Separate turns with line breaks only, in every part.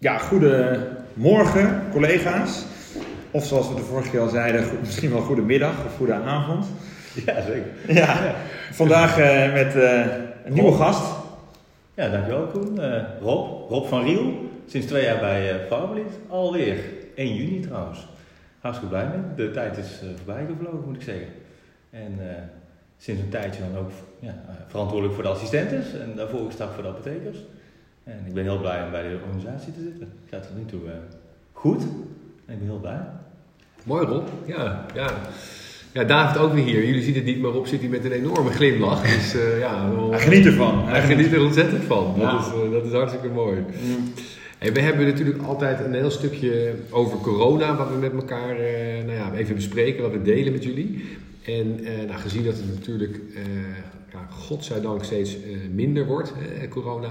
Ja, goedemorgen collega's. Of zoals we de vorige keer al zeiden, misschien wel goedemiddag of goede avond.
Ja, zeker.
Ja, vandaag eh, met eh, een nieuwe gast.
Ja, dankjewel Koen. Eh, Rob, Rob van Riel. Sinds twee jaar bij uh. Alweer 1 juni trouwens. Hartstikke blij mee. De tijd is voorbij gevlogen, moet ik zeggen. En sinds een tijdje dan ook ja, verantwoordelijk voor de assistentes. En daarvoor gestart voor de apothekers. En ik ben heel blij om bij de organisatie te zitten. Het gaat tot nu toe eh, goed. En ik ben heel blij.
Mooi Rob, ja, ja. Ja, David ook weer hier. Jullie zien het niet, maar Rob zit hier met een enorme glimlach. Dus eh, ja, wel-
Hij geniet ervan.
hij geniet er ontzettend van.
Ja.
Dat, is, eh, dat is hartstikke mooi.
Mm.
Hey, we hebben natuurlijk altijd een heel stukje over corona, wat we met elkaar eh, nou ja, even bespreken, wat we delen met jullie. En eh, nou, gezien dat het natuurlijk, eh godzijdank, steeds eh, minder wordt, hè, corona,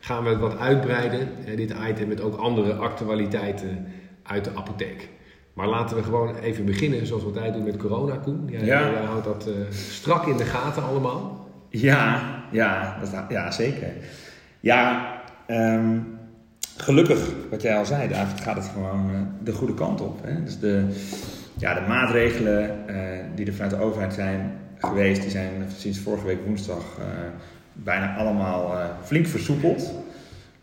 gaan we het wat uitbreiden, eh, dit item, met ook andere actualiteiten uit de apotheek. Maar laten we gewoon even beginnen zoals we altijd doen met corona, Koen. Jij,
Ja.
jij houdt dat eh, strak in de gaten allemaal.
Ja, ja, dat, ja zeker. Ja, ehm, gelukkig, wat jij al zei, David, gaat het gewoon eh, de goede kant op. Hè? Dus de, ja, de maatregelen eh, die er vanuit de overheid zijn geweest, die zijn sinds vorige week woensdag eh, bijna allemaal eh, flink versoepeld.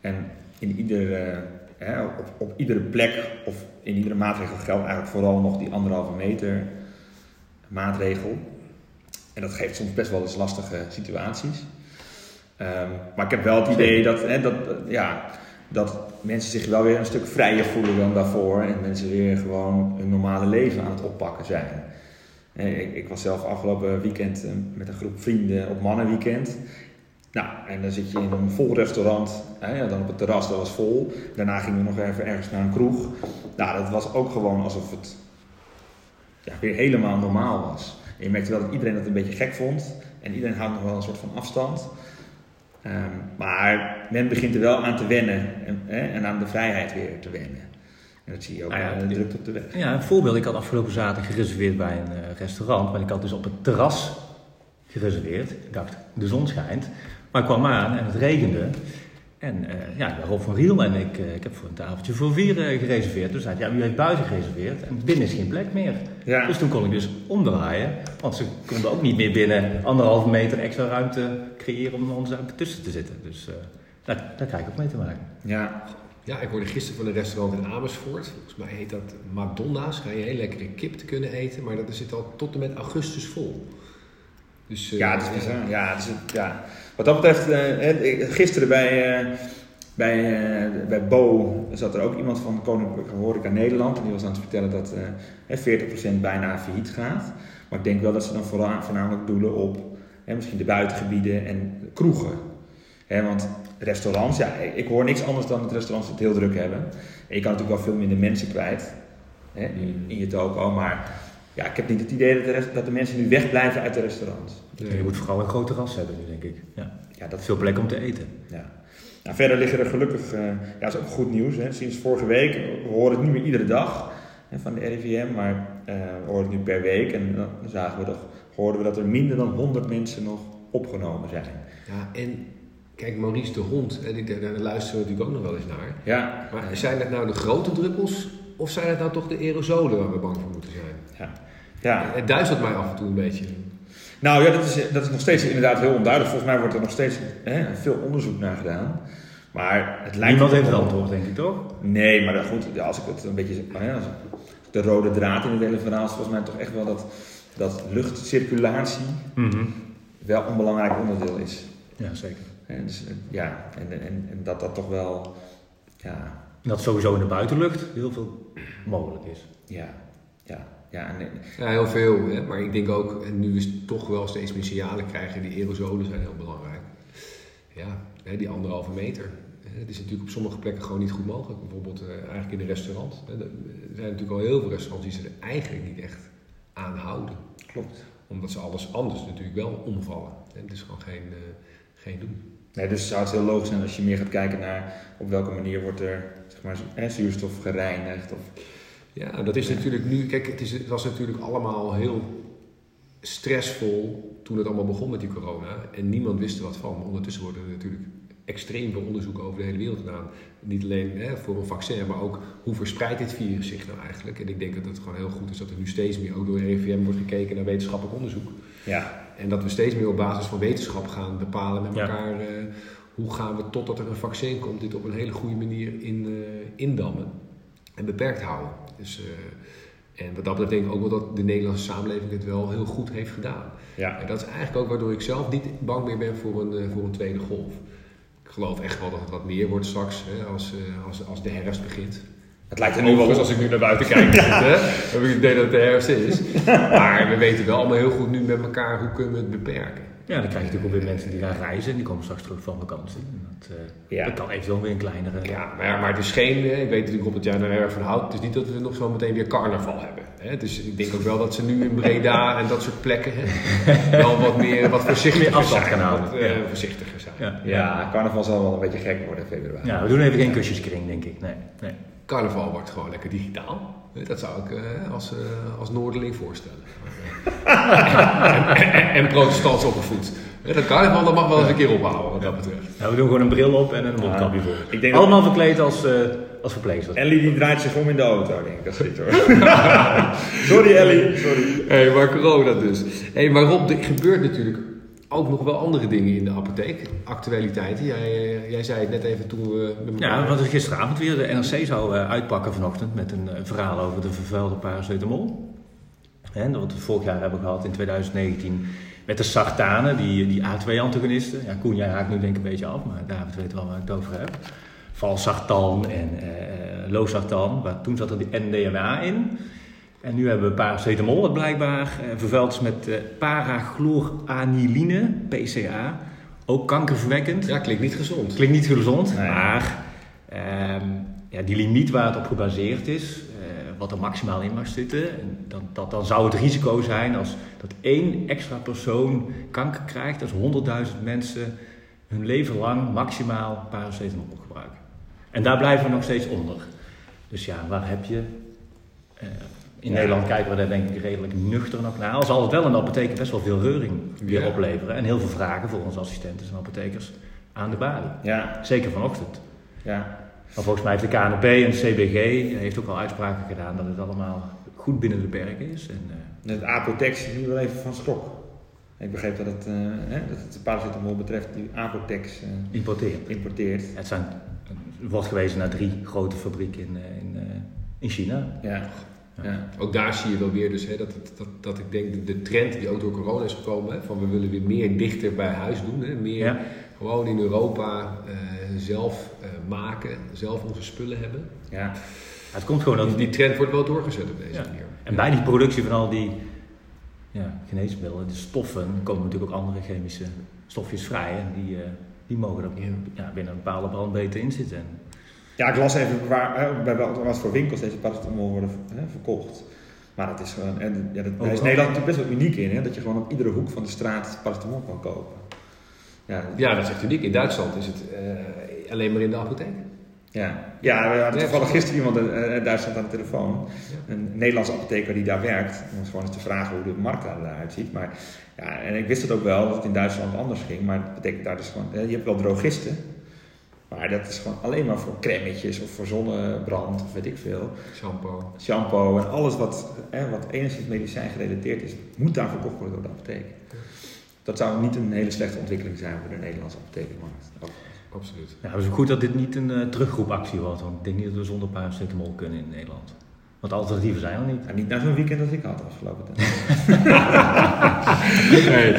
En in ieder, eh, hè, op, op iedere plek of in iedere maatregel geldt eigenlijk vooral nog die anderhalve meter maatregel. En dat geeft soms best wel eens lastige situaties. Ehm, maar ik heb wel het idee dat, hè, dat, ja, dat mensen zich wel weer een stuk vrijer voelen dan daarvoor. En mensen weer gewoon hun normale leven aan het oppakken zijn. Ik, ik was zelf afgelopen weekend eh, met een groep vrienden op mannenweekend. Nou, en dan zit je in een vol restaurant. Hè, dan op het terras, dat was vol. Daarna gingen we nog even ergens naar een kroeg. Nou, dat was ook gewoon alsof het ja, weer helemaal normaal was. En je merkte wel dat iedereen dat een beetje gek vond. En iedereen houdt nog wel een soort van afstand. Ehm, maar men begint er wel aan te wennen. En, hè, en aan de vrijheid weer te wennen. En dat zie je ook
Nou ja,
aan de
dit-
drukte op de weg.
Ja, een voorbeeld. Ik had afgelopen zaterdag gereserveerd bij een eh, restaurant. Maar ik had dus op het terras gereserveerd. Ik dacht, de zon schijnt. Maar ik kwam aan en het regende. En eh, ja, Rob van Riel en ik, eh, ik heb voor een tafeltje voor vier gereserveerd. Dus zei hij, ja, u heeft buiten gereserveerd en binnen is geen plek meer.
Ja.
Dus toen kon ik dus omdraaien. Want ze konden ook niet meer binnen anderhalve meter extra ruimte creëren om ons daar tussen te zitten. Dus daar, daar krijg ik ook mee te maken.
Ja,
Ja, ik hoorde gisteren van een restaurant in Amersfoort. Volgens mij heet dat Madonna's. Ga je heel lekkere kip te kunnen eten. Maar dat zit al tot en met augustus vol. Dus,
Ja, het is bizar. Ja, het is, ja. Wat dat betreft, eh, gisteren bij, eh, bij, eh, bij Bo zat er ook iemand van Koninklijke Horeca Nederland. En die was aan het vertellen dat eh, hè, 40% bijna failliet gaat. Maar ik denk wel dat ze dan voornamelijk doelen op misschien de buitengebieden en kroegen. Want restaurants, ja, ik- hoor niks anders dan dat restaurants het heel druk hebben. En je kan natuurlijk wel veel minder mensen kwijt hè, in, in je toko. Maar ja, ik heb niet het idee dat de, rest- dat de mensen nu wegblijven uit de restaurants.
Nee.
Je moet vooral een groot terras hebben nu, denk ik. Ja.
Ja, dat
Veel plek om te eten.
Ja. Nou, verder liggen er gelukkig, eh, ja, dat is ook goed nieuws. Hè. Sinds vorige week, we horen het niet meer iedere dag hè, van de RIVM, maar eh, we horen het nu per week. En dan zagen we toch, hoorden we dat er minder dan 100 mensen nog opgenomen zijn.
Ja, en kijk, Maurice de Hond, en die, daar luisteren we natuurlijk ook nog wel eens naar.
Ja,
Maar zijn het nou de grote druppels of zijn het nou toch de aerosolen waar we bang voor moeten zijn?
ja. ja.
Het duizelt mij af en toe een beetje.
Nou ja, dat is, dat is nog steeds inderdaad heel onduidelijk. Volgens mij wordt er nog steeds hè, veel onderzoek naar gedaan. Maar het lijkt
Niemand heeft het
wel-
antwoord, denk ik toch?
Nee, maar goed, als ik het een beetje. ja, als de rode draad in het hele verhaal is volgens mij toch echt wel dat, dat luchtcirculatie wel een belangrijk onderdeel is.
Ja, zeker.
En, dus, eh, ja, en, en, en dat dat toch wel. Ja,
Dat sowieso in de buitenlucht heel veel mogelijk is.
ja, ja, ja. En, eh,
Ja, heel veel. Hè? Maar ik denk ook, en nu is toch wel steeds meer signalen krijgen, die aerosolen zijn heel belangrijk. Ja, hè, die anderhalve meter. Hè, Het is natuurlijk op sommige plekken gewoon niet goed mogelijk. Bijvoorbeeld eh, eigenlijk in een restaurant. Hè, Er zijn natuurlijk al heel veel restaurants die ze er eigenlijk niet echt aan houden.
klopt.
Omdat ze alles anders natuurlijk wel omvallen. En het is gewoon geen, eh, geen doen.
Nee, dus zou het heel logisch zijn als je meer gaat kijken naar op welke manier wordt er zeg maar, zuurstof gereinigd. Of,
Ja, dat is natuurlijk nu. Kijk, het, is, het was natuurlijk allemaal heel stressvol toen het allemaal begon met die corona. En niemand wist er wat van. Maar ondertussen worden er natuurlijk extreem veel onderzoek over de hele wereld gedaan. Niet alleen hè, voor een vaccin, maar ook hoe verspreidt dit virus zich nou eigenlijk. En ik denk dat het gewoon heel goed is dat er nu steeds meer ook door RIVM wordt gekeken naar wetenschappelijk onderzoek.
Ja,
En dat we steeds meer op basis van wetenschap gaan bepalen met
Ja.
elkaar eh, hoe gaan we totdat er een vaccin komt, dit op een hele goede manier in, eh, indammen en beperkt houden. Dus, eh, en wat dat betreft denk ik ook wel dat de Nederlandse samenleving het wel heel goed heeft gedaan.
ja.
En dat is eigenlijk ook waardoor ik zelf niet bang meer ben voor een, voor een tweede golf. Ik geloof echt wel dat het wat meer wordt straks hè, als, als, als de herfst begint.
Het lijkt er nu wel op.
als ik nu naar buiten kijk, hè, heb ik het idee dat het de herfst is. Maar we weten wel allemaal heel goed nu met elkaar hoe kunnen we het beperken.
Ja, dan krijg je natuurlijk ook weer mensen die gaan reizen en die komen straks terug van vakantie. En Dat, eh,
Ja.
dat kan eventueel weer een kleinere...
Ja, maar, ja, maar het is geen, eh, ik weet natuurlijk op het jaar naar erg van houdt. Het is niet dat we nog zo meteen weer carnaval hebben. Hè? Dus ik denk ook wel dat ze nu in Breda en dat soort plekken hè, wel wat meer wat voorzichtiger
Meer afstand
zijn.
gaan houden.
Wat, eh,
Ja.
voorzichtiger zijn.
Ja.
Ja, carnaval zal wel een beetje gek worden in februari.
Ja, we doen even geen kusjeskring, denk ik. Nee, nee.
Carnaval wordt gewoon lekker digitaal. Dat zou ik eh, als, eh, als Noorderling voorstellen. en, en, en protestants opgevoed. Dat carnaval dat mag wel eens een keer ophouden wat dat betreft.
Nou, we doen gewoon een bril op en een mondkapje voor.
ik denk dat-
Allemaal verkleed als, eh als verpleegster.
Ellie die draait zich om in de auto, denk ik. Dat is dit hoor. Sorry Ellie, sorry.
Hé, maar corona dus. Hé, maar Rob, er gebeurt natuurlijk ook nog wel andere dingen in de apotheek. Actualiteiten. Jij, eh, jij zei het net even toen we met
Ja, is gisteravond weer. De NRC zou eh, uitpakken vanochtend met een eh, verhaal over de vervuilde paracetamol. En wat we vorig jaar hebben gehad in 2019 met de sartanen, die, die A2-antagonisten. Ja, Koen, jij haakt nu denk ik een beetje af, maar David weet wel waar ik het over heb. Valsartan en eh losartan, waar toen zat er die NDMA in. En nu hebben we paracetamol, wat blijkbaar eh, vervuild is met eh parachlooraniline, PCA. Ook kankerverwekkend.
Ja, klinkt niet gezond.
Klinkt niet gezond,
Nee.
maar ehm, ja, die limiet waar het op gebaseerd is, eh, wat er maximaal in mag zitten, en dat, dat, dan zou het risico zijn als dat één extra persoon kanker krijgt, als 100.000 mensen hun leven lang maximaal paracetamol gebruiken. En daar blijven we nog steeds onder. Dus ja, waar heb je? In
Ja.
Nederland kijken we daar denk ik redelijk nuchter nog naar. Al zal het wel de apotheken best wel veel reuring weer
Ja.
opleveren. En heel veel vragen voor onze assistenten en apothekers aan de balie.
Ja,
Zeker vanochtend.
ja.
Maar volgens mij heeft de KNP en de CBG heeft ook al uitspraken gedaan dat het allemaal goed binnen de perken is. En, eh,
Het Apotex is nu wel even van schok. Ik begreep dat het, eh, hè, dat het paracetamol betreft die Apotex eh,
importeren.
importeert.
Het zijn, wordt gewezen naar drie grote fabrieken in, eh, in, eh, in China.
Ja, ja.
Ook daar zie je wel weer dus, hè, dat, dat, dat ik denk de, de trend die ook door corona is gekomen, hè, van we willen weer meer dichter bij huis doen. Hè, meer
Ja.
gewoon in Europa eh, zelf eh, maken, zelf onze spullen hebben.
ja.
Het komt gewoon
Die,
dat
die trend wordt wel doorgezet op deze
Ja.
manier.
En bij die productie van al die ja, geneesmiddelen, de stoffen, komen natuurlijk ook andere chemische stofjes vrij. En die, eh, die mogen er binnen een bepaalde brand beter in zitten.
Ja, ik las even waar, hè, bij wat voor winkels deze paracetamol worden hè, verkocht. Maar dat is gewoon, en, ja, dat, daar is
Overal.
Nederland natuurlijk best wel uniek in, hè, dat je gewoon op iedere hoek van de straat paracetamol kan kopen. Ja,
Ja, dat is echt uniek. In Duitsland is het eh, alleen maar in de apotheek.
ja. ja we hadden toevallig gisteren iemand in in Duitsland aan de telefoon. Een Nederlandse apotheker die daar werkt. Om gewoon eens te vragen hoe de markt eruit ziet. Maar ja, en ik wist het ook wel dat het in Duitsland anders ging. Maar dat betekent daar dus gewoon, je hebt wel drogisten. Maar dat is gewoon alleen maar voor crèmetjes of voor zonnebrand of weet ik veel.
Shampoo.
shampoo en alles wat, hè, wat enigszins medicijn gerelateerd is, moet daar verkocht worden door de apotheek. Dat zou niet een hele slechte ontwikkeling zijn voor de Nederlandse apothekenmarkt.
Absoluut.
Ja, het is ook goed dat dit niet een eh, teruggroepactie wordt, want ik denk niet dat we zonder paracetamol kunnen in Nederland. Want alternatieven zijn er niet.
En niet na zo'n weekend als ik had afgelopen tijd.
Nee,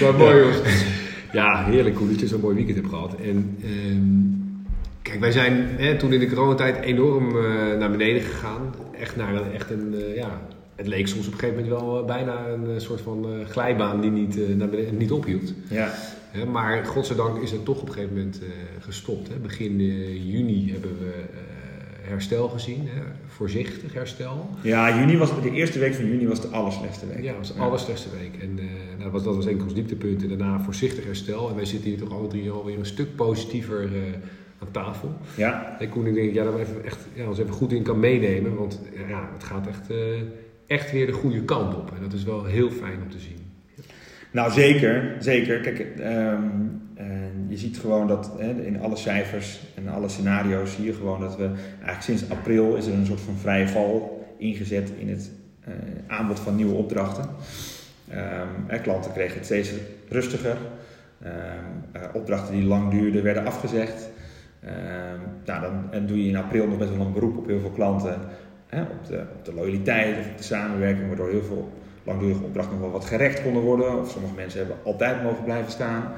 maar mooi jongens. Ja, heerlijk Koen dat je zo'n mooi weekend hebt gehad. En ehm, kijk, wij zijn hè, toen in de coronatijd enorm eh, naar beneden gegaan. Echt naar een, echt een, eh, ja, het leek soms op een gegeven moment wel eh, bijna een soort van glijbaan die niet, naar beneden, niet ophield.
Ja,
Hè, maar godzijdank is het toch op een gegeven moment gestopt. Hè. Begin juni hebben we herstel gezien, hè. voorzichtig herstel.
ja juni was, de eerste week van juni was de allerslechtste week.
Ja, was de allerslechtste week. En nou, dat, was, dat was ons dieptepunt. En daarna voorzichtig herstel. En wij zitten hier toch alle drie alweer een stuk positiever aan tafel.
Ja,
En Koen, ik denk dat jij daar even echt, ja, ons even goed in kan meenemen. Want ja, het gaat echt, eh, echt weer de goede kant op. En dat is wel heel fijn om te zien.
nou zeker, zeker. Kijk, ehm, eh, je ziet gewoon dat hè, in alle cijfers en alle scenario's zie je gewoon dat we eigenlijk sinds april is er een soort van vrije val ingezet in het eh, aanbod van nieuwe opdrachten. Ehm, klanten kregen het steeds rustiger. Ehm, eh, opdrachten die lang duurden werden afgezegd. Ehm, nou, dan en doe je in april nog best wel een beroep op heel veel klanten. Hè, op, de, op de loyaliteit of de samenwerking, waardoor heel veel langdurige opdrachten nog wel wat gerekt konden worden. Of sommige mensen hebben altijd mogen blijven staan.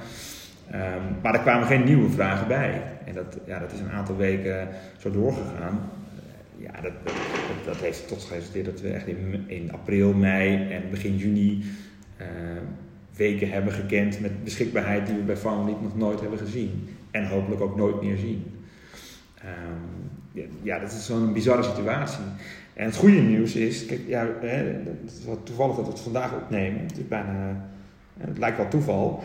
maar er kwamen geen nieuwe vragen bij. En dat, ja, dat is een aantal weken zo doorgegaan ja, dat, dat, dat, heeft tot geresulteerd dat we echt in, april, mei en begin juni uh, weken hebben gekend met beschikbaarheid die we bij Farmlead nog nooit hebben gezien. En hopelijk ook nooit meer zien. Um, ja, dat is zo'n bizarre situatie. En het goede nieuws is, kijk, ja, hè, het is wel toevallig dat we het vandaag opnemen. Het, is bijna, het lijkt wel toeval.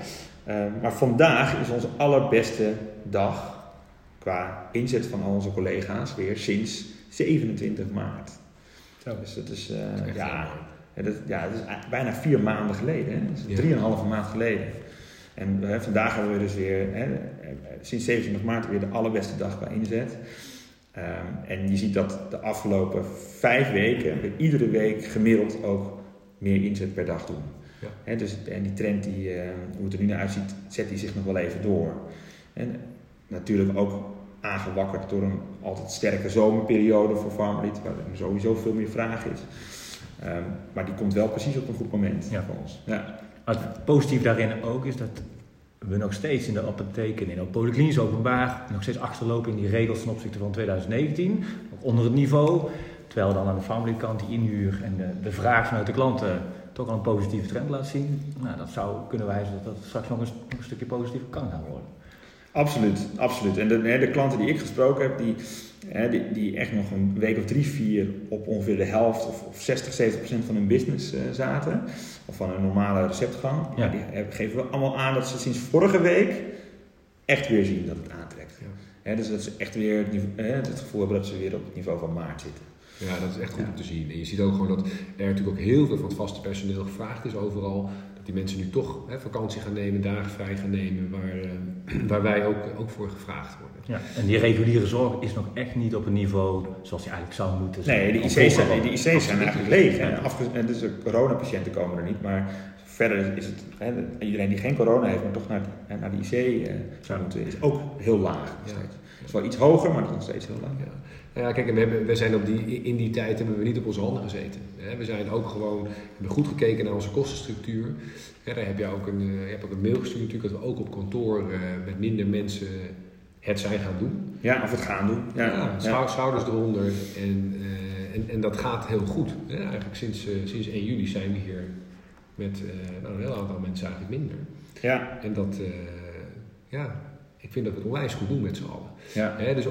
Uh, maar vandaag is onze allerbeste dag qua inzet van al onze collega's weer sinds 27 maart. Zo. Dus dat is, uh, ja, ja, dat, ja, dat is bijna vier maanden geleden. Hè? Dat is drieënhalve maand geleden. En uh, vandaag hebben we dus weer, hè, sinds 27 maart, weer de allerbeste dag qua inzet. Um, en je ziet dat de afgelopen vijf weken we iedere week gemiddeld ook meer inzet per dag doen. Ja. He, dus, en die trend, die, uh, hoe het er nu naar uitziet, zet die zich nog wel even door. En natuurlijk ook aangewakkerd door een altijd sterke zomerperiode voor Farmlead, waar er sowieso veel meer vraag is. Um, maar die komt wel precies op een goed moment ja. voor ons. Ja.
het positief daarin ook is dat we nog steeds in de apotheken, in de openbaar, nog steeds achterlopen in die regels ten opzichte van 2019, onder het niveau. Terwijl dan aan de kant die inhuur en de, de vraag vanuit de klanten toch al een positieve trend laat zien. Nou, dat zou kunnen wijzen dat dat straks nog een, nog een stukje positiever kan gaan worden.
Absoluut, absoluut. En de, de klanten die ik gesproken heb, die, die, die echt nog een week of drie, vier op ongeveer de helft of, of 60, 70 procent van hun business uh, zaten, of van hun normale receptgang, ja. die geven we allemaal aan dat ze sinds vorige week echt weer zien dat het aantrekt. Ja. dus dat ze echt weer het, het gevoel hebben dat ze weer op het niveau van maart zitten.
Ja, dat is echt goed om te zien. En je ziet ook gewoon dat er natuurlijk ook heel veel van het vaste personeel gevraagd is overal die mensen nu toch hè, vakantie gaan nemen, dagen vrij gaan nemen, waar, uh, waar wij ook, ook voor gevraagd worden.
Ja, en die reguliere zorg is nog echt niet op een niveau zoals die eigenlijk zou moeten
zijn. Nee, de IC's zijn, de IC's zijn eigenlijk leeg. En, en dus de coronapatiënten komen er niet, maar verder is het, hè, iedereen die geen corona heeft, maar toch naar, naar de IC uh, zou moeten, is ook heel laag. Ja. Is wel iets hoger, maar nog steeds heel laag.
Ja. Ja, kijk, we, hebben, we zijn op die, in die tijd hebben we niet op onze handen gezeten. We zijn ook gewoon, hebben goed gekeken naar onze kostenstructuur. daar heb je ook een, eh, je hebt ook een mail gestuurd natuurlijk dat we ook op kantoor eh, met minder mensen het zijn gaan doen.
Ja, of het gaan doen.
Ja, ja schouders eronder. En, uh, en, en dat gaat heel goed. Eigenlijk sinds, uh, sinds 1 juli zijn we hier met nou, een heel aantal mensen eigenlijk minder. Ja. En dat, ja, ik vind dat we het onwijs goed doen met z'n allen. Ja. dus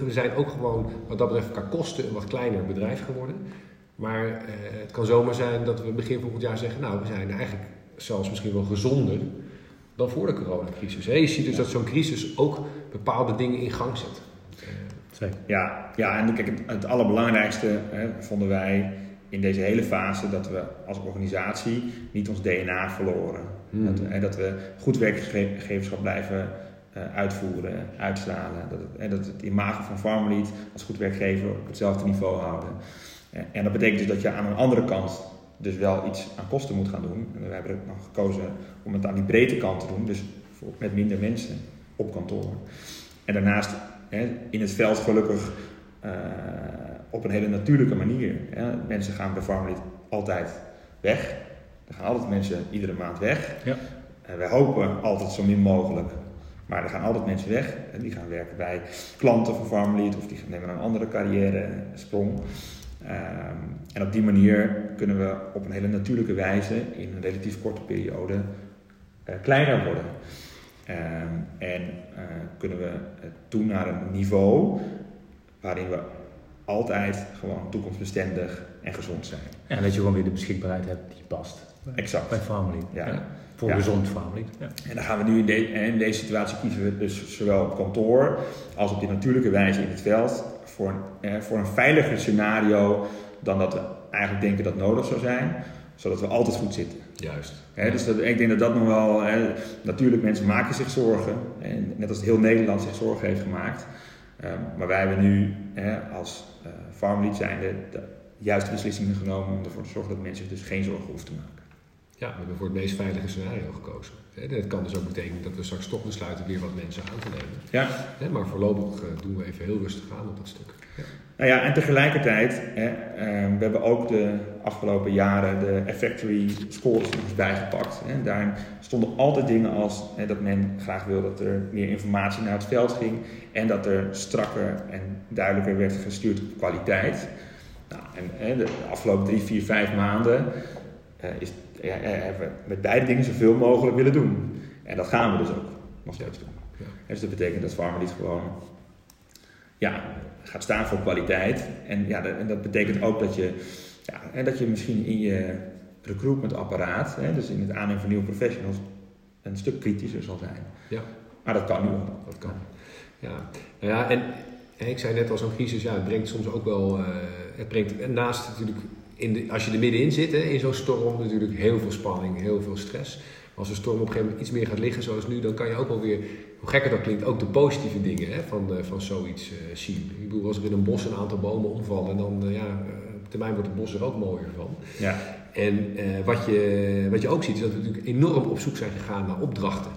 we zijn ook gewoon wat dat betreft qua kosten een wat kleiner bedrijf geworden. Maar eh, het kan zomaar zijn dat we begin volgend jaar zeggen, nou we zijn eigenlijk zelfs misschien wel gezonder dan voor de coronacrisis. je ziet dus dat zo'n crisis ook bepaalde dingen in gang zet.
Ja, ja, en kijk, het, allerbelangrijkste hè, vonden wij in deze hele fase dat we als organisatie niet ons DNA verloren. Hmm. Dat, en dat we goed werkgeverschap blijven uitvoeren, uitstralen. Dat het, en dat het imago van Farmlead als goed werkgever op hetzelfde niveau houden. En, en dat betekent dus dat je aan een andere kant dus wel iets aan kosten moet gaan doen. En we hebben er nog gekozen om het aan die breedte kant te doen, dus met minder mensen op kantoor. En daarnaast hè, in het veld gelukkig uh, op een hele natuurlijke manier. Mensen gaan bij Farmlead altijd weg. Er gaan altijd mensen iedere maand weg. Ja. En wij hopen altijd zo min mogelijk maar er gaan altijd mensen weg en die gaan werken bij klanten van Farmlead of die nemen een andere carrière sprong. Um, en op die manier kunnen we op een hele natuurlijke wijze in een relatief korte periode uh, kleiner worden. Um, en uh, kunnen we toe naar een niveau waarin we altijd gewoon toekomstbestendig en gezond zijn.
En dat je gewoon weer de beschikbaarheid hebt die past.
Exact.
Bij Farmlead. Ja. Voor ja. gezond Farmlead. Ja.
En dan gaan we nu in, de, in, deze situatie kiezen we dus zowel op kantoor als op die natuurlijke wijze in het veld voor een, eh, voor een veiliger scenario dan dat we eigenlijk denken dat nodig zou zijn, zodat we altijd goed zitten.
Juist.
Hè, dus dat, ik denk dat dat nog wel... Hè, natuurlijk, mensen maken zich zorgen. En net als heel Nederland zich zorgen heeft gemaakt. Ehm, maar wij hebben nu hè, als uh, Farmlead zijnde de juiste beslissingen genomen om ervoor te zorgen dat mensen zich dus geen zorgen hoeven te maken.
Ja, we hebben voor het meest veilige scenario gekozen. Dat kan dus ook betekenen dat we straks toch besluiten weer wat mensen aan te nemen.
Ja.
Maar voorlopig eh, doen we even heel rustig aan op dat stuk. Ja.
Nou ja, en tegelijkertijd, hè, ehm, we hebben ook de afgelopen jaren de Effectory scores eens bijgepakt. Hè. Daarin stonden altijd dingen als hè, dat men graag wil dat er meer informatie naar het veld ging en dat er strakker en duidelijker werd gestuurd op kwaliteit. Nou, en hè, de afgelopen drie, vier, vijf maanden uh, is, met beide dingen zoveel mogelijk willen doen. En dat gaan we dus ook nog steeds doen. Ja. Dus dat betekent dat Pharma niet gewoon ja, gaat staan voor kwaliteit. En, ja, dat, en dat betekent ook dat je, ja, en dat je misschien in je recruitmentapparaat, hè, dus in het aannemen van nieuwe professionals, een stuk kritischer zal zijn.
Ja.
Maar dat kan nu wel.
Dat kan. Ja, nou ja en, ik zei net al, zo'n crisis, ja, het brengt soms ook wel, uh, het brengt naast natuurlijk, in de, als je er middenin zit, hè, in zo'n storm, natuurlijk heel veel spanning, heel veel stress. Als een storm op een gegeven moment iets meer gaat liggen zoals nu, dan kan je ook wel weer, hoe gekker dat klinkt, ook de positieve dingen hè, van, uh, van zoiets uh, zien. Ik bedoel, als er in een bos een aantal bomen omvallen, dan uh, ja, op termijn wordt het bos er ook mooier van.
Ja.
En wat, je, wat je ook ziet, is dat we natuurlijk enorm op zoek zijn gegaan naar opdrachten.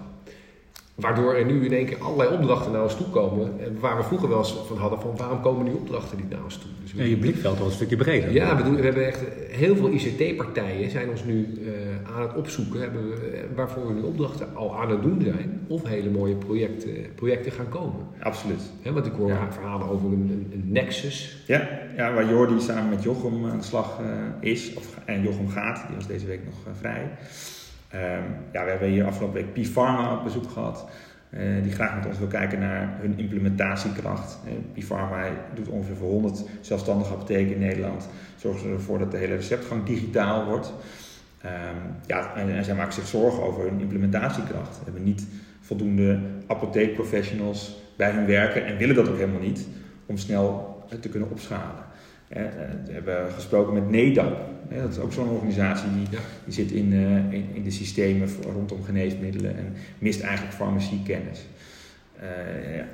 Waardoor er nu in één keer allerlei opdrachten naar ons toe komen. Waar we vroeger wel eens van hadden van waarom komen die opdrachten niet naar ons toe.
Dus ja, je blikveld was een stukje breder.
Ja, we, doen, we hebben echt heel veel ICT-partijen zijn ons nu uh, aan het opzoeken. Hebben we, waarvoor we nu opdrachten al aan het doen zijn. Of hele mooie projecten, projecten gaan komen.
Absoluut.
He, want ik hoor ja. verhalen over een, een, een, Nexus.
Ja, ja, waar Jordi samen met Jochem aan de slag uh, is. Of, en Jochem gaat, die was deze week nog uh, vrij. Um, ja, we hebben hier afgelopen week P-Pharma op bezoek gehad. Uh, die graag met ons wil kijken naar hun implementatiekracht. Uh, P-Pharma doet ongeveer voor 100 zelfstandige apotheken in Nederland. Zorgen ze ervoor dat de hele receptgang digitaal wordt. Um, ja, en, en, zij maken zich zorgen over hun implementatiekracht. Ze hebben niet voldoende apotheekprofessionals bij hun werken en willen dat ook helemaal niet om snel te kunnen opschalen. Uh, we hebben gesproken met NEDAP. dat is ook zo'n organisatie die, ja. die zit in, uh, in, in, de systemen voor, rondom geneesmiddelen en mist eigenlijk farmaciekennis.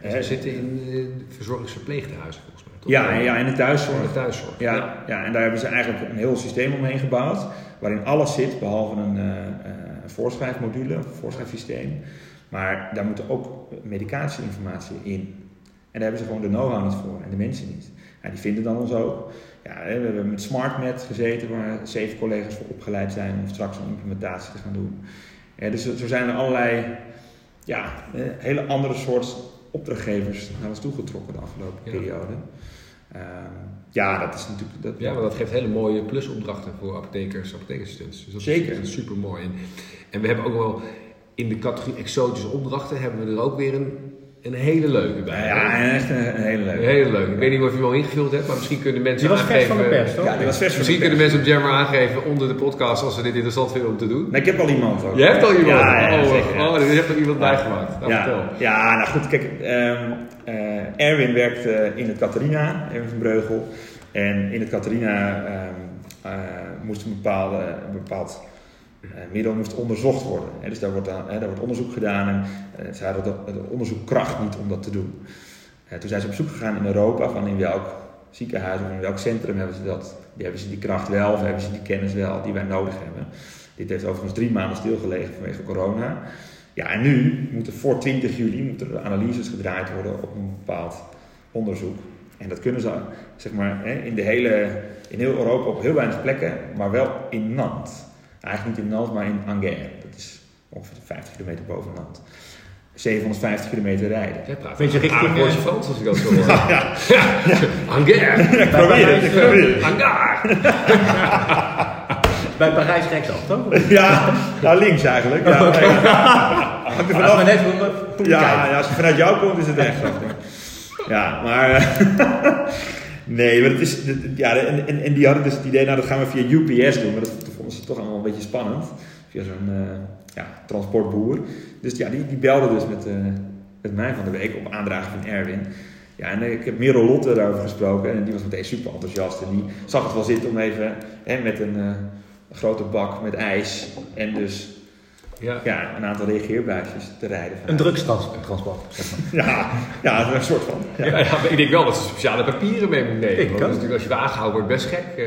Uh, ze zitten in verzorgingsverpleeghuizen volgens mij. Toch?
Ja, ja, in de thuiszorg.
de thuiszorg.
Ja, ja. ja, en daar hebben ze eigenlijk een heel systeem omheen gebouwd waarin alles zit behalve een voorschrijfmodule, een voorschrijfsysteem. Maar daar moet ook medicatieinformatie in. En daar hebben ze gewoon de know-how niet voor en de mensen niet. Ja, die vinden dan ons ook. Ja, we hebben met SmartNet gezeten, waar zeven collega's voor opgeleid zijn om straks een implementatie te gaan doen. Ja, dus zo zijn er allerlei ja, hele andere soort opdrachtgevers naar ons toegetrokken de afgelopen ja. periode. Um, ja, dat is natuurlijk. Dat,
ja, maar dat geeft hele mooie plusopdrachten voor apothekers, apothekersstudenten. Dus dat
Zeker.
Is, super mooi. En, en we hebben ook wel in de categorie exotische opdrachten hebben we er ook weer een een hele leuke bij.
Ja, echt een, een hele leuke.
Een hele leuke. Ik weet niet of je hem al ingevuld hebt, maar misschien kunnen mensen
die was
aangeven...
van de pers, toch?
Ja, die was vers
Misschien kunnen mensen op Jammer aangeven onder de podcast als ze dit interessant vinden om te doen.
Nee, ik heb al iemand ook.
Je hebt al iemand?
Ja, ja,
oh,
zeker, ja.
oh, dus je hebt er iemand bijgemaakt. Nou,
ja,
vertel.
ja, nou goed, kijk, um, uh, Erwin werkt uh, in het Catharina, Erwin van Breugel. En in het Catharina um, uh, moest een, bepaalde, een bepaald uh, middel moest onderzocht worden. Dus daar wordt, hè, daar wordt onderzoek gedaan en uh, ze hadden het onderzoek kracht niet om dat te doen. Uh, toen zijn ze op zoek gegaan in Europa van in welk ziekenhuis of in welk centrum hebben ze dat. Hebben ze die kracht wel of hebben ze die kennis wel die wij nodig hebben. Dit heeft overigens drie maanden stilgelegen vanwege corona. Ja, en nu moeten voor 20 juli moeten analyses gedraaid worden op een bepaald onderzoek. En dat kunnen ze zeg maar, in, de hele, in heel Europa op heel weinig plekken, maar wel in Nantes. Eigenlijk niet in Nantes, maar in Angers. Dat is ongeveer 50 kilometer boven Nantes. 750 kilometer rijden.
Beetje richting
Ah,
Frans als ik dat zo hoor. ja, ja. ja. Angers.
Ik probeer het, ik probeer het.
Angers.
Bij Parijs rechtsaf, toch?
Ja, nou links eigenlijk. Ja. Hangt er vanaf.
net hoe je.
Ja, ja, als je vanuit jou komt is het rechtsaf. Ja, maar... nee, maar het is... Ja, en, en, en die hadden dus het idee, nou dat gaan we via UPS doen. Maar dat vonden ze toch allemaal een beetje spannend. Via zo'n eh, ja, transportboer. Dus ja, die, belde dus met, eh, met mij van de week op aandrage van Erwin. Ja, en ik heb Merel Lotte daarover gesproken en die was meteen super enthousiast. En die zag het wel zitten om even hè, met een, eh, grote bak met ijs en dus
Ja.
ja, een aantal reageerbuisjes te rijden.
Een drugstransport, zeg maar.
Ja, ja, een soort van.
Ja, ik denk wel dat ze speciale papieren mee moet nemen.
Ik
Want
ook.
dat is natuurlijk, als je aangehouden wordt, best gek. eh,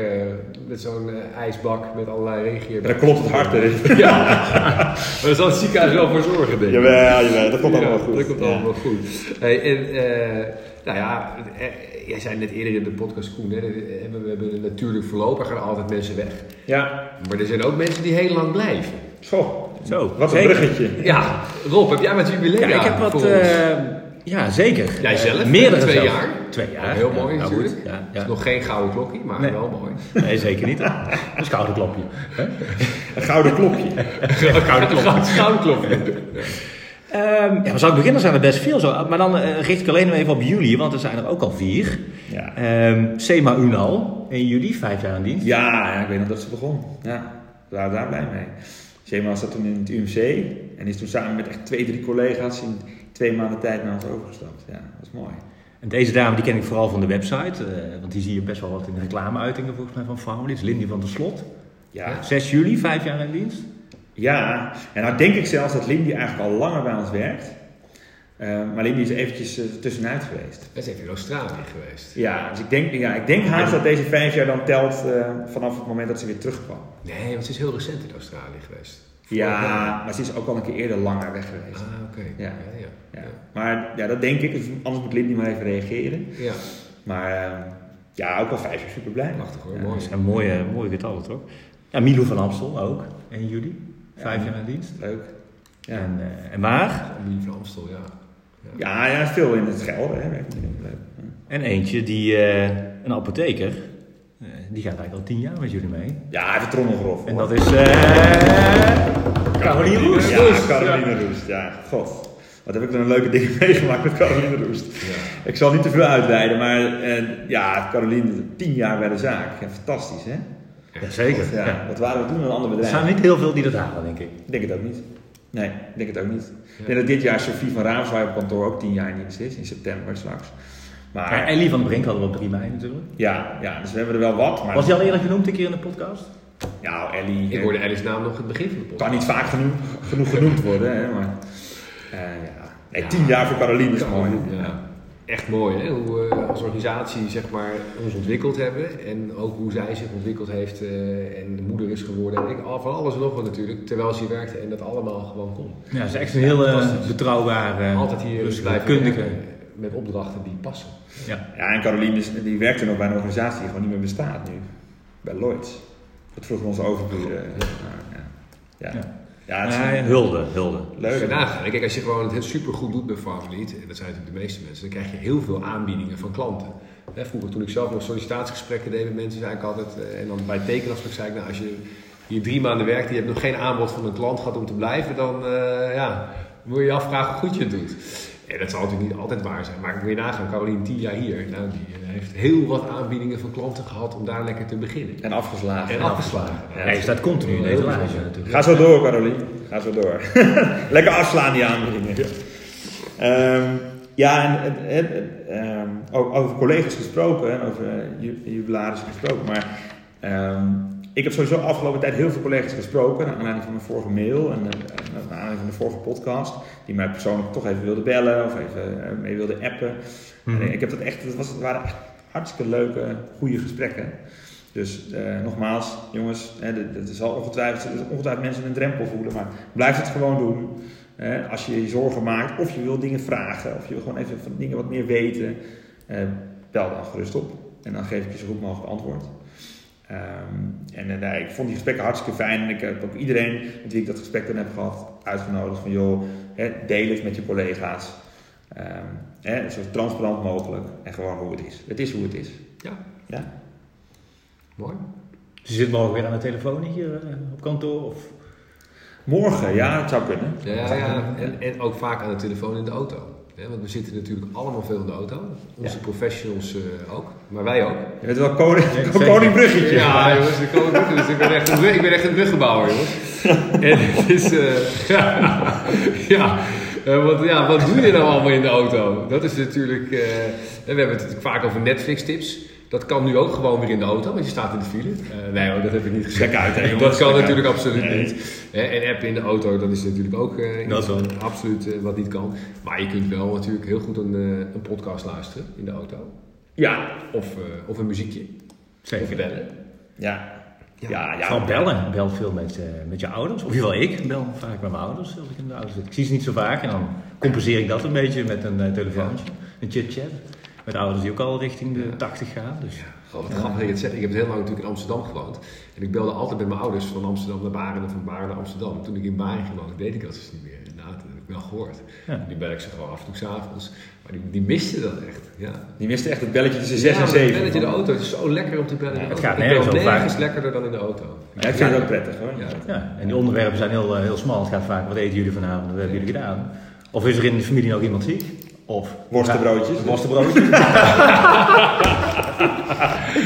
met zo'n eh, ijsbak met allerlei reageer.
Dan klopt het hart erin.
Ja, maar daar zal het ziekenhuis wel voor zorgen, denk ik.
Jawel, jawel, dat komt
Ja,
allemaal goed.
Dat komt
Ja.
allemaal goed. Hey, en, eh, nou ja, eh, jij zei net eerder in de podcast, Koen, hè, we hebben, we hebben een natuurlijk verloop, er gaan altijd mensen weg.
Ja,
Maar er zijn ook mensen die heel lang blijven.
zo.
Zo,
Wat een bruggetje.
Ja, Rob, heb jij wat jubileum?
Ja, ik heb wat... eh, ja, zeker.
Jij zelf?
Eh, meerdere
Twee jaar?
Twee jaar.
Heel mooi
nou goed.
natuurlijk.
Ja,
Het
ja.
is nog geen gouden klokje, maar
Nee.
wel mooi.
Nee, zeker niet. Een schouderklopje.
Een gouden klokje.
Een gouden klokje. gouden klokje.
Ehm ja, waar zou ik beginnen? Zijn er best veel zo. Maar dan eh, richt ik alleen nog even op juli, want er zijn er ook al vier.
Ja.
Ehm SEMA Unal in juli, vijf jaar in dienst.
Ja, ja, ik weet nog dat ze begon. Ja, waren daar blij mee. Shema zat toen in het UMC en is toen samen met echt twee, drie collega's in twee maanden tijd naar ons overgestapt. Ja, dat is mooi.
En deze dame die ken ik vooral van de website, eh, want die zie je best wel wat in reclameuitingen volgens mij van is Lindy van der Slot.
Ja,
6 juli, vijf jaar in dienst.
ja. en nou denk ik zelfs dat Lindy eigenlijk al langer bij ons werkt. Eh, maar Lindy is eventjes eh, tussenuit geweest.
Dat is even in Australië geweest.
Ja, dus ik denk, ja, ik denk haast dat deze vijf jaar dan telt eh, vanaf het moment dat ze weer terugkwam.
Nee, want ze is heel recent in Australië geweest.
Ja, maar ze is ook al een keer eerder langer weg geweest.
Ah, oké.
Ja.
Ja, ja.
Ja. Maar ja, dat denk ik. Dus anders moet Lindy maar even reageren.
Ja,
Maar eh, ja, ook al vijf jaar super blij.
prachtig hoor.
Ja.
Mooi.
Zijn mooie, mooie getallen toch? Ja, Milo van Amstel ook, in juli. Vijf
Ja.
jaar in dienst.
Leuk. Ja.
En, eh, en waar?
Amelie van Amstel, ja.
Ja, ja, veel in het Gelder. Hè.
En eentje die, eh, een apotheker, eh, die gaat eigenlijk al tien jaar met jullie mee.
Ja, even trommelgrof.
En dat is eh Caroline Roes.
Ja, Caroline Roest. Ja, god. Wat heb ik dan een leuke ding meegemaakt met Caroline Roest.
Ja.
Ik zal niet te veel uitweiden, maar ja, Caroline, tien jaar bij de zaak. Ja, fantastisch, hè?
Jazeker.
Ja,
Ja.
Wat waren we toen een ander
Er
bedrijf?
zijn niet heel veel die dat halen, denk ik.
Ik denk het ook niet. Nee, ik denk het ook niet.
Ja.
Ik denk dat dit jaar Sophie van Raamswaai op kantoor ook tien jaar in dienst is, in september straks. Maar
Maar Ellie van Brink hadden we op 3 mei natuurlijk.
ja, ja, dus we hebben er wel wat. Maar
Was die al eerder genoemd een keer in de podcast?
ja, Ellie
Ik
eh,
hoorde Ellie's naam nog in het begin van de podcast.
kan niet vaak genoeg, genoeg genoemd worden, hè, maar eh, ja. Nee,
Ja.
tien jaar voor Caroline is mooi.
Ja. Echt mooi hè? hoe we als organisatie zeg maar, ons ontwikkeld hebben en ook hoe zij zich ontwikkeld heeft eh, en de moeder is geworden. En ik, al- van alles en nog wat natuurlijk, terwijl ze hier werkte en dat allemaal gewoon kon.
Ja, ze is echt een hele
fantastisch.
betrouwbare,
Altijd hier blijven met opdrachten die passen.
Ja.
Ja, en Caroline is, die werkte nog bij een organisatie die gewoon niet meer bestaat nu. Bij Lloyds. Dat vroegen onze overburen. Ja, ja. Ja. Het is
Nee, hulde, hulde.
leuk.
Ga nagaan. Kijk, als je gewoon het super goed doet bij Farmlead, en dat zijn natuurlijk de meeste mensen, dan krijg je heel veel aanbiedingen van klanten. Hè, vroeger toen ik zelf nog sollicitatiegesprekken deed met mensen, zei ik altijd, eh, en dan bij tekenafspraak zei ik, nou als je hier drie maanden werkt en je hebt nog geen aanbod van een klant gehad om te blijven, dan eh, ja, moet je je afvragen hoe goed je het doet. En dat zal natuurlijk niet altijd waar zijn, maar moet je nagaan, Caroline tien jaar hier, nou, die eh, heeft heel wat aanbiedingen van klanten gehad om daar lekker te beginnen.
En afgeslagen.
En afgeslagen.
Ja.
Ja, je staat continu in deze lijstje natuurlijk.
Ga zo door, Caroline. Ga zo door. Lekker afslaan die aanbiedingen. Ehm, ja, en, en, en, ehm, ook over collega's gesproken en over eh, ju- jubilaris gesproken. Maar ehm, ik heb sowieso afgelopen tijd heel veel collega's gesproken. Naar aanleiding van mijn vorige mail en, eh, en naar aanleiding van de vorige podcast. Die mij persoonlijk toch even wilden bellen of even eh, mee wilden appen.
Mhm.
En ik heb dat echt, het, was, het waren echt hartstikke leuke, goede gesprekken. Dus eh, nogmaals, jongens, hè, dit- dit is al ongetwijfeld, er ongetwijfeld mensen een drempel voelen, maar blijf het gewoon doen. Als je je zorgen maakt, of je wil dingen vragen, of je wil gewoon even van dingen wat meer weten, eh, bel dan gerust op. En dan geef ik je zo goed mogelijk antwoord. Ehm, en eh, ik vond die gesprekken hartstikke fijn. En ik heb ook iedereen met wie ik dat gesprek dan heb gehad, uitgenodigd van joh, hè, deel het met je collega's. Ehm, hè, zo transparant mogelijk en gewoon hoe het is. Het is hoe het is.
Ja,
Ja.
mooi.
Ze zit morgen weer aan de telefoon hier eh, op kantoor? Of?
Morgen, ja, het zou kunnen.
Ja, ja, ja. En, en ook vaak aan de telefoon in de auto. Hè, want we zitten natuurlijk allemaal veel in de auto. Onze professionals eh, ook, maar wij ook.
Je bent wel koning,
zeker.
koning Bruggetje.
Ja, jongens, ook, dus ik, ben echt een, brug- ik ben echt een bruggenbouwer, jongens. En het is... eh, ja, ja, eh, want, ja, wat doe je nou allemaal in de auto? Dat is natuurlijk... eh, en we hebben het natuurlijk vaak over Netflix-tips. Dat kan nu ook gewoon weer in de auto, want je staat in de file. Eh, nee hoor, dat heb ik niet gezegd.
Check uit, hè, jongens.
dat kan natuurlijk
uit.
absoluut
Nee.
niet. Hè, en appen in de auto, dat is natuurlijk ook eh,
Dat wel.
absoluut eh, wat niet kan. Maar je kunt wel natuurlijk heel goed een, eh, een podcast luisteren in de auto.
Ja,
Of, eh, of een muziekje. Of bellen.
ja.
Ja.
Ja, ja.
Vooral bellen. Bel veel met, eh, met je ouders. Of geval ik bel vaak met mijn ouders als ik in de auto zit. Ik zie ze niet zo vaak en dan compenseer ik dat een beetje met een eh, telefoontje. Een chit-chat. Met ouders die ook al richting de 80 gaan. Dus
Goh, wat grappig dat je het zegt. Ik heb heel lang natuurlijk in Amsterdam gewoond. En ik belde altijd met mijn ouders van Amsterdam naar Baren en van Baren naar Amsterdam. Toen ik in Baren wonen, deed ik dat dus niet meer. Inderdaad, dat heb ik wel gehoord.
Ja.
Nu bel ik ze gewoon af en toe s'avonds. Maar die, die misten dat echt. Ja.
Die miste echt het belletje tussen 6
ja,
en
maar
7.
het belletje in de auto. Het is zo lekker om te bellen. in de
het
auto.
gaat nergens over
nergens lekkerder dan in de auto.
Ja, ik vind het ook prettig hoor.
Ja.
ja, en die onderwerpen zijn heel, eh, heel smal. Het gaat vaak, wat eten jullie vanavond? Wat hebben jullie gedaan? Of is er in de familie nog iemand ziek? Of
Worstenbroodjes.
Worstenbroodjes.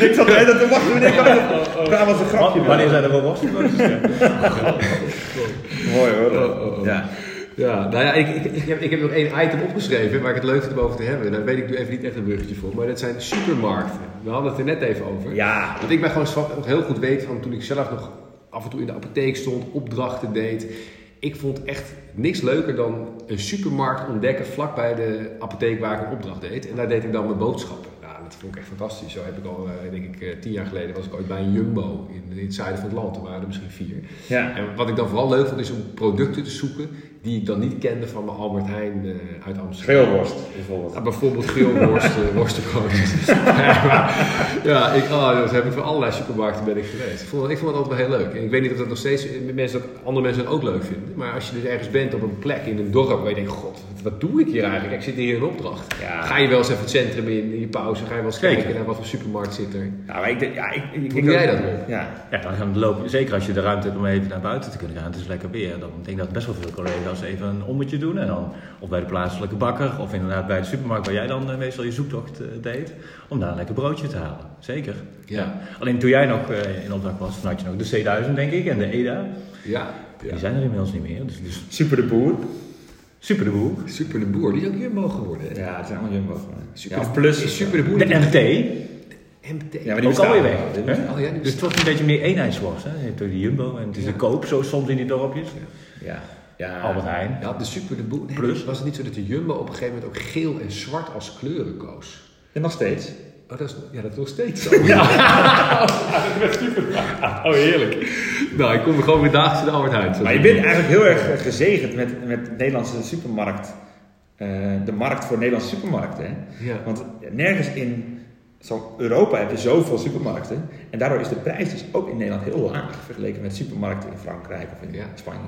Ik zat erbij dat te wachten wanneer kan Dat was een grapje.
Wanneer zijn er wel worstenbroodjes?
Mooi hoor.
Oh, oh, oh.
Ja.
Ja, nou ja, ik, ik, ik, heb, ik heb nog één item opgeschreven waar ik het leuk vind om over te hebben. Daar weet ik nu even niet echt een bruggetje voor. Maar dat zijn supermarkten. We hadden het er net even over.
Ja.
Want ik ben gewoon heel goed weet van toen ik zelf nog af en toe in de apotheek stond, opdrachten deed. Ik vond echt niks leuker dan een supermarkt ontdekken vlakbij de apotheek waar ik een opdracht deed. En daar deed ik dan mijn boodschappen. Nou, dat vond ik echt fantastisch. Zo heb ik al, eh, denk ik, eh, tien jaar geleden was ik ooit bij een Jumbo in, in het zuiden van het land. Er waren er misschien vier.
Ja.
En wat ik dan vooral leuk vond is om producten te zoeken die ik dan niet kende van mijn Albert Heijn eh, uit Amsterdam.
Geelworst bijvoorbeeld.
Ja, bijvoorbeeld grillworst, uh, worstenbroodjes. ja, ik, oh, dat heb ik voor allerlei supermarkten ben ik geweest. Ik vond, ik vond dat altijd wel heel leuk. En ik weet niet of dat nog steeds mensen, dat, andere mensen dat ook leuk vinden. Maar als je dus ergens bent op een plek in een dorp waar je denkt, god, wat, doe ik hier eigenlijk? Ik zit hier in een opdracht.
Ja.
Ga je wel eens even het centrum in, in je pauze, ga je wel eens
Zeker.
kijken naar wat voor supermarkt zit er.
Nou, maar ik denk, ja, ik, ik,
Hoe doe jij dat?
Ja.
Ja, dan gaan we lopen. Zeker als je de ruimte hebt om even naar buiten te kunnen gaan. Het is lekker weer. Dan denk ik dat best wel veel collega's even een ommetje doen. En dan of bij de plaatselijke bakker. Of inderdaad bij de supermarkt waar jij dan eh, meestal je zoektocht eh, deed. Om daar een lekker broodje te halen. Zeker.
Ja.
Alleen toen jij nog eh, in opdracht was, dan had je nog de C1000 denk ik. En de EDA.
Ja, ja.
Die zijn er inmiddels niet meer. Dus, dus
Super de boer.
Super de boer.
Super de Boer, die is ook Jumbo geworden. Hè?
Ja, het zijn allemaal jumbo.
Super
ja, of plus.
is Super de Boer.
De
die-
MT.
MT.
Ja, maar die
Ook alweer weg.
Die
Oh, ja, die
Dus het wordt een beetje meer eenheidsworst. Hè? Je hebt ook de Jumbo en het is
Ja.
de koop zo soms in die dorpjes.
Ja. Ja.
Albert Heijn.
Ja, de Super de Boer. Nee,
Plus?
Was het niet zo dat de Jumbo op een gegeven moment ook geel en zwart als kleuren koos?
En nog steeds.
Oh, dat is, ja, dat is nog steeds zo. Ja. Oh, heerlijk. Nou, ik kom er gewoon weer dagelijks in de Albert Heijn.
Maar je bent eigenlijk heel erg eh, gezegend met, met de Nederlandse supermarkt. Eh, de markt voor Nederlandse supermarkten. Hè?
Ja.
Want nergens in zo Europa heb je zoveel supermarkten. En daardoor is de prijs dus ook in Nederland heel laag vergeleken met supermarkten in Frankrijk of in
Ja.
Spanje.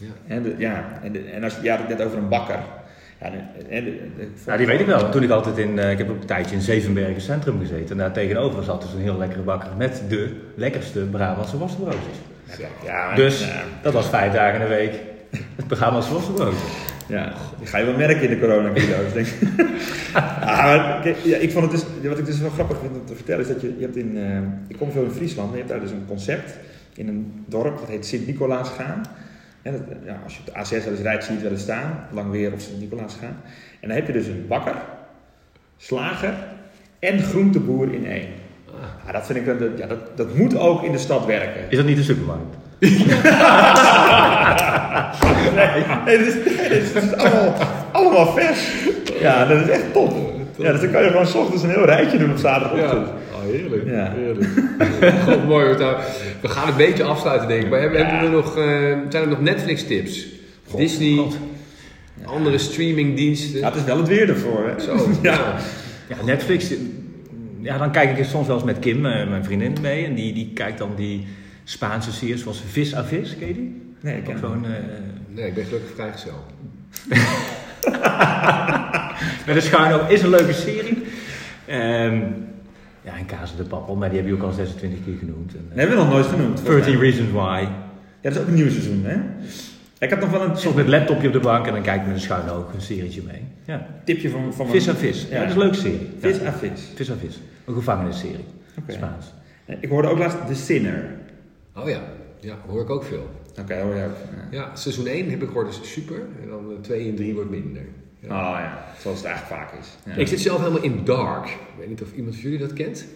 Ja.
En, de, ja, en, de- en als, je had het net over een bakker. Ja, en
die weet ik wel. Toen ik altijd in, eh, ik heb ook een tijdje in Zevenbergen Centrum gezeten. En daar tegenover zat dus een heel lekkere bakker met de lekkerste Brabantse worstenbroodjes.
Ja,
Dus
ja,
dat was vijf dagen in de week het Brabantse worstenbroodje.
ja, die ga je wel merken in de coronacrisis, denk ik. maar, kijk, ja, ik vond het dus, wat ik dus wel grappig vind om te vertellen, is dat je, je hebt in, eh, ik kom veel in Friesland, en je hebt daar dus een concept in een dorp, dat heet Sint-Nicolaas gaan. En dat, ja, als je op de A6 wel eens rijdt, zie je het wel eens staan, lang weer of Sint-Nicolaas gaan. En dan heb je dus een bakker, slager en groenteboer in één. Ja, dat vind ik, een- ja, dat, dat moet ook in de stad werken.
Is dat niet de supermarkt?
Nee, nee, dit is, dit is allemaal, allemaal vers. Ja, dat is echt top. Ja, dus dan kan je gewoon 's ochtends een heel rijtje doen op
Ja,
zaterdagochtend.
Oh, heerlijk.
Ja.
heerlijk. God, mooi. hoor. Nou, we gaan een beetje afsluiten, denk ik. Maar hebben, hebben we nog, eh, zijn er nog Netflix-tips? Disney,
God.
andere streamingdiensten?
Ja, het is wel het weer ervoor. Hè?
Zo,
Ja.
ja.
Netflix. Ja, dan kijk ik soms wel eens met Kim, eh, mijn vriendin, mee. En die, die kijkt dan die Spaanse series zoals Vis a Vis, ken je die?
Nee, ik ken het
zo'n... eh,
Nee, ik ben gelukkig vrijgezel.
Met een schuino is een leuke serie. Ehm, en Kazen de Pappel, maar die heb je ook al 26 keer genoemd. En, eh,
Nee, hebben we nog nooit genoemd. volgens
13
mij.
Reasons Why.
Ja, dat is ook een nieuw seizoen, hè? Ik had nog wel een
Soms met laptopje op de bank en dan kijk ik met een schuino ook een serietje mee. Ja.
tipje van, van
Vis
mijn-
a Vis. Ja,
Ja.
dat is een leuke serie.
Vis
Ja.
à vis.
Vis a Vis. Een gevangenisserie.
Oké.
Spaans.
Ik hoorde ook laatst The Sinner.
Oh ja, ja, hoor ik ook veel.
Oké, hoor je ook. Ja.
Ja, seizoen 1 heb ik gehoord is super. En dan 2 en 3 wordt minder.
Oh ja, zoals het eigenlijk vaak is. Ja.
Ik zit zelf helemaal in Dark. Ik weet niet of iemand van jullie dat kent.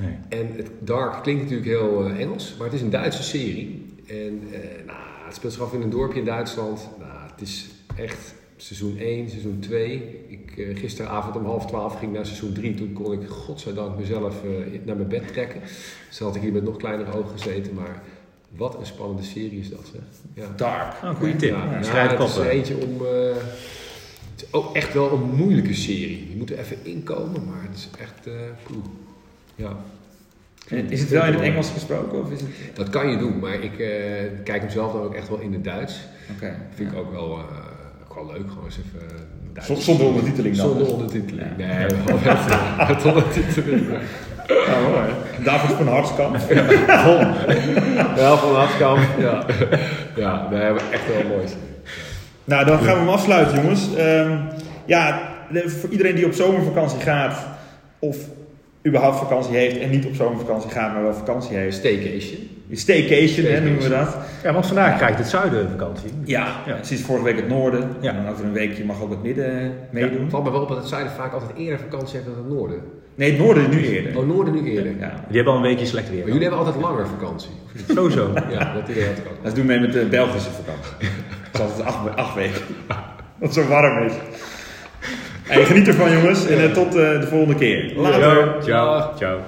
Nee.
En het Dark klinkt natuurlijk heel eh, Engels, maar het is een Duitse serie. En eh, nou, het speelt zich af in een dorpje in Duitsland. Nou, het is echt seizoen 1, seizoen 2. Ik, eh, gisteravond om half 12 ging naar seizoen 3. Toen kon ik godzijdank mezelf eh, naar mijn bed trekken. Dus had ik hier met nog kleinere ogen gezeten. Maar wat een spannende serie is dat, zeg. Ja.
Dark.
Oh, goede tip.
Ja, ja,
Schrijf
het is er eentje om. Het is ook echt wel een moeilijke serie. Je moet er even inkomen, maar het is echt. eh poeh. Ja.
En Is het wel in het Engels gesproken? Of is het...
Dat kan je doen, maar ik eh, kijk hem zelf dan ook echt wel in het Duits.
Oké.
Vind ik ook wel, eh, ook wel leuk, gewoon eens even Duits.
Zonder ondertiteling dan?
Zonder ondertiteling.
Ja.
Nee, wel met, ondertiteling.
Ja. David van Hartskamp.
Wel van Afkamp. Ja, ja nee, maar echt wel mooi.
Nou, dan gaan we hem afsluiten, jongens. Ehm, ja, voor iedereen die op zomervakantie gaat, of überhaupt vakantie heeft en niet op zomervakantie gaat, maar wel vakantie heeft.
Staycation.
Staycation, hè, noemen we dat.
Ja, want vandaag krijgt het zuiden vakantie.
Ja,
Ja.
sinds vorige week het noorden.
Ja.
En dan over een weekje mag ook het midden meedoen.
Het valt me wel op dat het zuiden vaak altijd eerder vakantie heeft dan het noorden.
Nee, het noorden nu eerder.
Oh, noorden nu eerder.
Ja.
Die hebben al een weekje slecht weer.
Maar jullie hebben altijd langer vakantie.
Sowieso.
Ja, dat idee had ik ook.
Dat doen we mee met de Belgische vakantie. Dat is altijd acht, acht weken. Dat het zo warm is. Hey, geniet ervan jongens en eh, tot eh, de volgende keer. Later.
Ciao. Ciao.